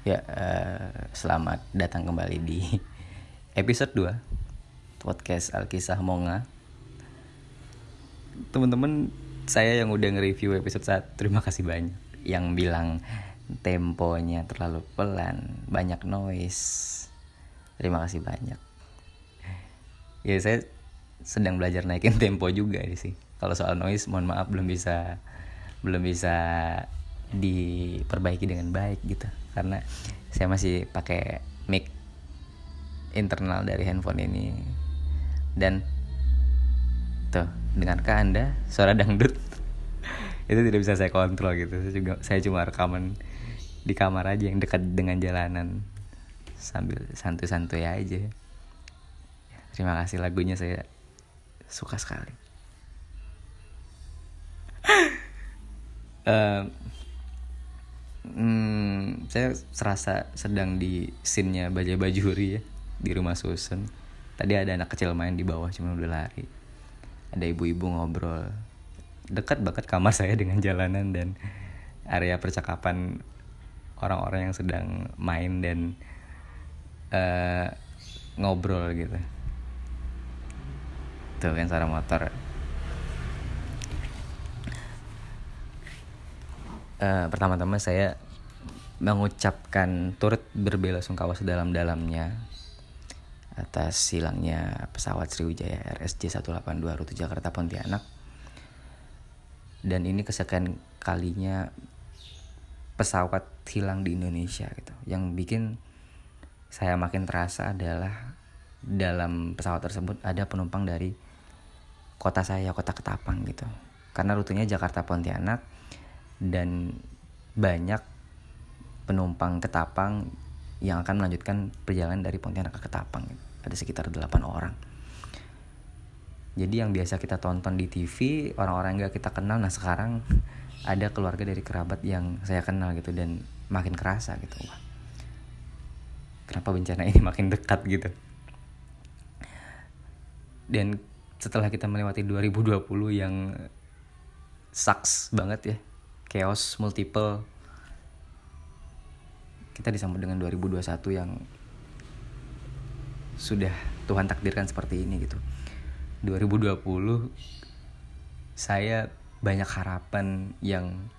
Ya, eh, selamat datang kembali di episode 2 podcast Alkisah Monga. Teman-teman, saya yang udah nge-review episode 1, terima kasih banyak. Yang bilang temponya terlalu pelan, banyak noise. Terima kasih banyak. Ya, saya sedang belajar naikin tempo juga sih. Kalau soal noise, mohon maaf belum bisa belum bisa diperbaiki dengan baik gitu karena saya masih pakai mic internal dari handphone ini. Dan tuh dengarkah anda suara dangdut? Itu tidak bisa saya kontrol gitu. Saya juga saya cuma rekaman di kamar aja yang dekat dengan jalanan. Sambil santuy-santuy aja. Terima kasih lagunya saya suka sekali. Uh, hmm, saya serasa sedang di scene-nya Bajai Bajuri ya di rumah susun. Tadi ada anak kecil main di bawah cuma udah lari. Ada ibu-ibu ngobrol. Dekat banget kamar saya dengan jalanan dan area percakapan orang-orang yang sedang main dan uh, ngobrol gitu. Tuh kan suara motor. Uh, pertama-tama saya mengucapkan turut berbela sungkawa sedalam-dalamnya atas hilangnya pesawat Sriwijaya RSJ 182 rute Jakarta Pontianak. Dan ini kesekian kalinya pesawat hilang di Indonesia gitu. Yang bikin saya makin terasa adalah dalam pesawat tersebut ada penumpang dari kota saya, kota Ketapang gitu. Karena rutenya Jakarta Pontianak dan banyak penumpang Ketapang yang akan melanjutkan perjalanan dari Pontianak ke Ketapang. Ada sekitar 8 orang. Jadi yang biasa kita tonton di TV, orang-orang yang gak kita kenal, nah sekarang ada keluarga dari kerabat yang saya kenal gitu dan makin kerasa gitu. Wah, kenapa bencana ini makin dekat gitu. Dan setelah kita melewati 2020 yang sucks banget ya, chaos multiple. Kita disambut dengan 2021 yang sudah Tuhan takdirkan seperti ini gitu. 2020 saya banyak harapan yang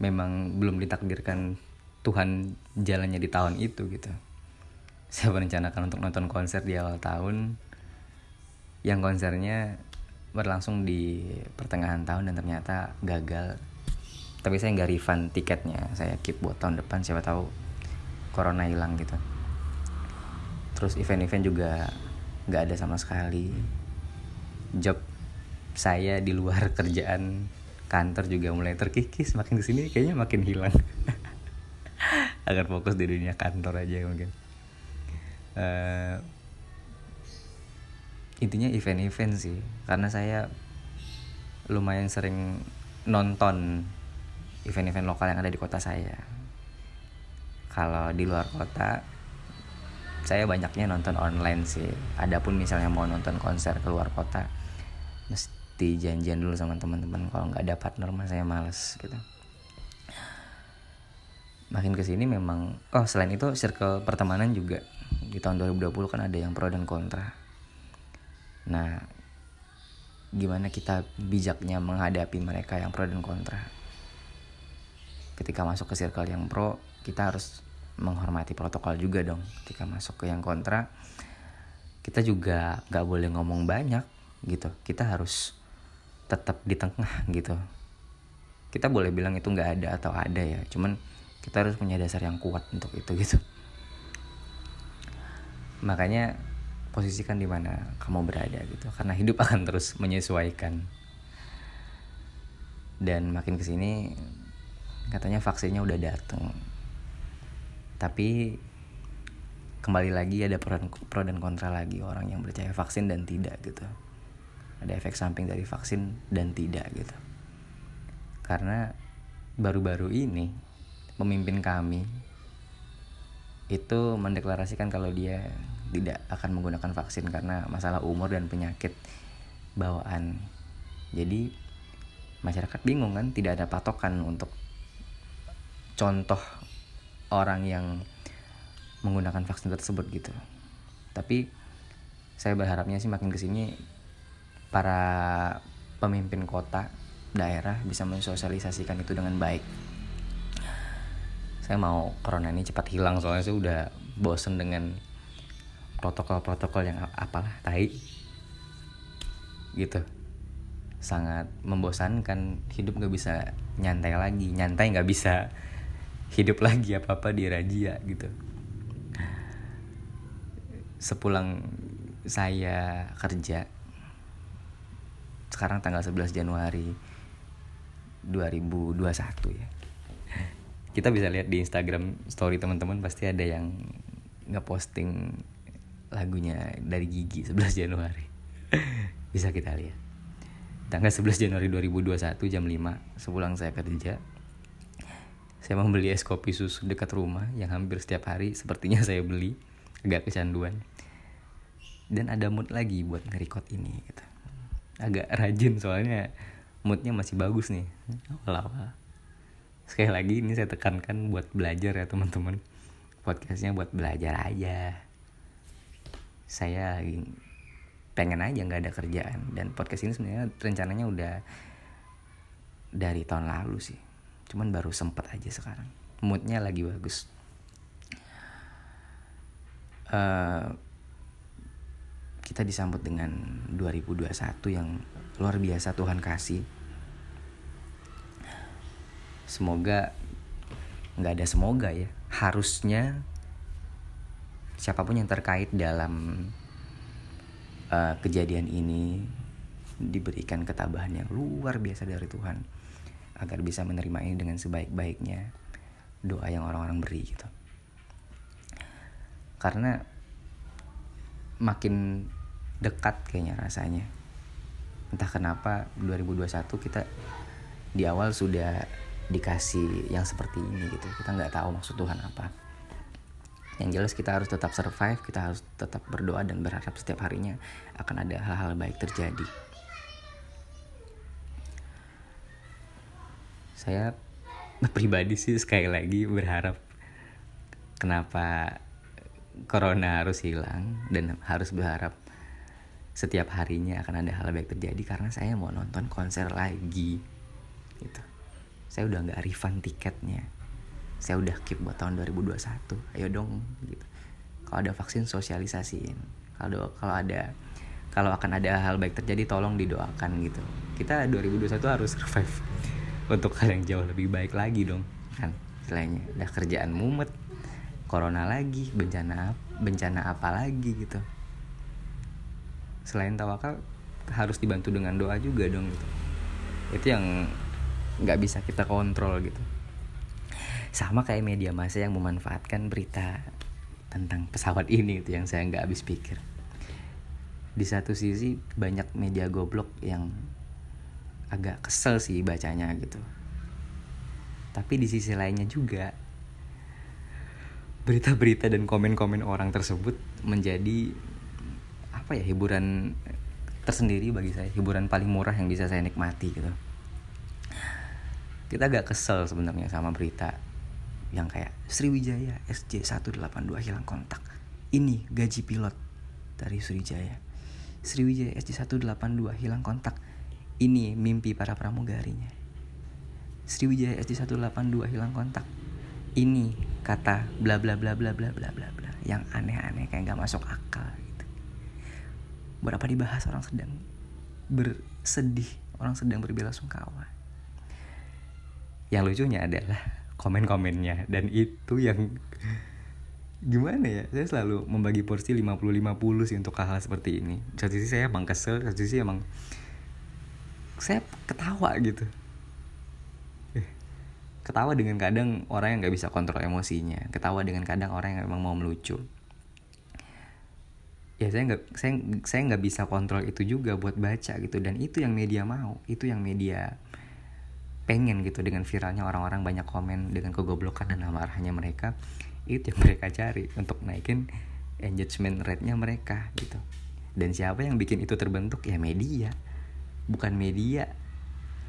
memang belum ditakdirkan Tuhan jalannya di tahun itu gitu. Saya merencanakan untuk nonton konser di awal tahun. Yang konsernya berlangsung di pertengahan tahun dan ternyata gagal tapi saya nggak refund tiketnya. Saya keep buat tahun depan siapa tahu corona hilang gitu. Terus event-event juga nggak ada sama sekali. Job saya di luar kerjaan kantor juga mulai terkikis. Makin ke sini kayaknya makin hilang. Agar fokus di dunia kantor aja mungkin. Uh, intinya event-event sih. Karena saya lumayan sering nonton event-event lokal yang ada di kota saya. Kalau di luar kota saya banyaknya nonton online sih. Adapun misalnya mau nonton konser ke luar kota mesti janjian dulu sama teman-teman. Kalau nggak ada partner mah saya males gitu. Makin ke sini memang oh selain itu circle pertemanan juga. Di tahun 2020 kan ada yang pro dan kontra. Nah gimana kita bijaknya menghadapi mereka yang pro dan kontra ketika masuk ke circle yang pro kita harus menghormati protokol juga dong. Ketika masuk ke yang kontra kita juga nggak boleh ngomong banyak gitu. Kita harus tetap di tengah gitu. Kita boleh bilang itu nggak ada atau ada ya cuman kita harus punya dasar yang kuat untuk itu gitu. Makanya posisikan di mana kamu berada gitu karena hidup akan terus menyesuaikan. Dan makin ke sini katanya vaksinnya udah dateng. Tapi kembali lagi ada pro pro dan kontra lagi orang yang percaya vaksin dan tidak gitu. Ada efek samping dari vaksin dan tidak gitu. Karena baru-baru ini pemimpin kami itu mendeklarasikan kalau dia tidak akan menggunakan vaksin karena masalah umur dan penyakit bawaan. Jadi masyarakat bingung kan tidak ada patokan untuk contoh orang yang menggunakan vaksin tersebut gitu. Tapi saya berharapnya sih makin ke sini para pemimpin kota daerah bisa mensosialisasikan itu dengan baik. Saya mau corona ini cepat hilang soalnya saya udah bosen dengan protokol-protokol yang apalah tai. Gitu. Sangat membosankan hidup gak bisa nyantai lagi nyantai nggak bisa hidup lagi apa apa di rajia gitu. Sepulang saya kerja sekarang tanggal 11 Januari 2021 ya. Kita bisa lihat di Instagram story teman-teman pasti ada yang ngeposting lagunya dari Gigi 11 Januari. Bisa kita lihat. Tanggal 11 Januari 2021 jam 5 sepulang saya kerja saya membeli es kopi susu dekat rumah yang hampir setiap hari sepertinya saya beli. Agak kecanduan. Dan ada mood lagi buat nge-record ini gitu. agak rajin soalnya moodnya masih bagus nih. Awal-awal sekali lagi ini saya tekankan buat belajar ya teman-teman. Podcastnya buat belajar aja. Saya pengen aja nggak ada kerjaan. Dan podcast ini sebenarnya rencananya udah dari tahun lalu sih cuman baru sempet aja sekarang moodnya lagi bagus uh, kita disambut dengan 2021 yang luar biasa Tuhan kasih. Semoga nggak ada semoga ya. Harusnya siapa pun yang terkait dalam uh, kejadian ini diberikan ketabahan yang luar biasa dari Tuhan agar bisa menerima ini dengan sebaik-baiknya doa yang orang-orang beri gitu. Karena makin dekat kayaknya rasanya. Entah kenapa 2021 kita di awal sudah dikasih yang seperti ini gitu. Kita nggak tahu maksud Tuhan apa. Yang jelas kita harus tetap survive kita harus tetap berdoa dan berharap setiap harinya akan ada hal-hal baik terjadi saya pribadi sih sekali lagi berharap kenapa corona harus hilang dan harus berharap setiap harinya akan ada hal baik terjadi karena saya mau nonton konser lagi gitu. Saya udah nggak refund tiketnya. Saya udah keep buat tahun 2021 ayo dong gitu. Kalau ada vaksin sosialisasiin. Kalau kalau ada kalau akan ada hal baik terjadi tolong didoakan gitu. Kita 2021 harus survive untuk hal yang jauh lebih baik lagi dong kan? Selainnya udah kerjaan mumet corona lagi bencana bencana apa lagi gitu. Selain tawakal harus dibantu dengan doa juga dong gitu. Itu yang nggak bisa kita kontrol gitu. Sama kayak media massa yang memanfaatkan berita tentang pesawat ini itu yang saya nggak habis pikir. Di satu sisi banyak media goblok yang agak kesel sih bacanya gitu. Tapi di sisi lainnya juga berita-berita dan komen-komen orang tersebut menjadi apa ya hiburan tersendiri bagi saya hiburan paling murah yang bisa saya nikmati gitu. Kita agak kesel sebenarnya sama berita yang kayak Sriwijaya SJ 182 hilang kontak. Ini gaji pilot dari Sriwijaya. Sriwijaya SJ 182 hilang kontak ini mimpi para pramugarinya Sriwijaya SJ 182 hilang kontak ini kata bla bla bla bla bla bla bla bla yang aneh-aneh kayak nggak masuk akal gitu. Berapa dibahas orang sedang bersedih, orang sedang berbela sungkawa. Yang lucunya adalah komen-komennya dan itu yang gimana ya saya selalu membagi porsi 50-50 sih untuk hal-hal seperti ini satu sisi saya emang kesel satu sisi emang saya ketawa gitu. Ketawa dengan kadang orang yang nggak bisa kontrol emosinya. Ketawa dengan kadang orang yang memang mau melucu. Ya saya nggak saya saya nggak bisa kontrol itu juga buat baca gitu. Dan itu yang media mau itu yang media pengen gitu. Dengan viralnya orang-orang banyak komen dengan kegoblokan dan amarahnya mereka itu yang mereka cari untuk naikin engagement rate-nya mereka gitu. Dan siapa yang bikin itu terbentuk? Ya media bukan media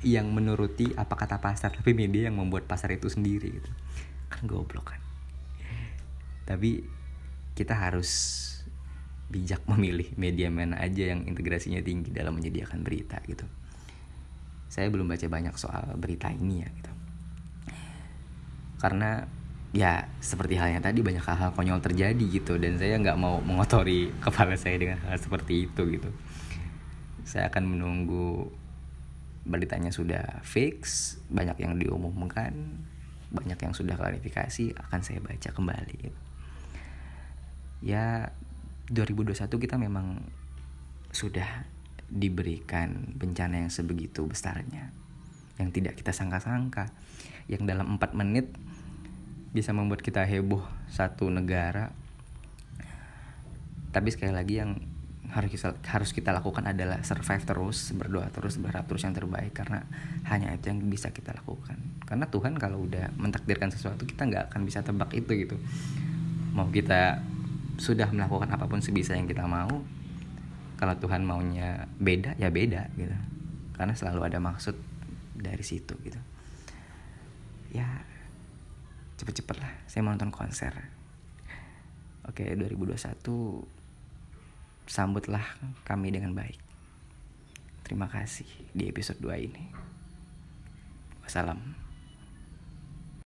yang menuruti apa kata pasar tapi media yang membuat pasar itu sendiri gitu. Kan goblok kan? Tapi kita harus bijak memilih media mana aja yang integrasinya tinggi dalam menyediakan berita gitu. Saya belum baca banyak soal berita ini ya gitu. Karena ya seperti halnya tadi banyak hal-hal konyol terjadi gitu dan saya nggak mau mengotori kepala saya dengan hal seperti itu gitu saya akan menunggu beritanya sudah fix banyak yang diumumkan banyak yang sudah klarifikasi akan saya baca kembali. Ya 2021 kita memang sudah diberikan bencana yang sebegitu besarnya yang tidak kita sangka-sangka. Yang dalam 4 menit bisa membuat kita heboh satu negara. Tapi sekali lagi yang harus kita, harus kita lakukan adalah survive terus berdoa terus berharap terus yang terbaik. Karena hanya itu yang bisa kita lakukan. Karena Tuhan kalau udah mentakdirkan sesuatu kita nggak akan bisa tebak itu gitu. Mau kita sudah melakukan apa pun sebisa yang kita mau kalau Tuhan maunya beda ya beda gitu. Karena selalu ada maksud dari situ gitu. Ya cepet-cepet lah. Saya mau nonton konser. Oke 2021 sambutlah kami dengan baik. Terima kasih di episode 2 ini. Wassalam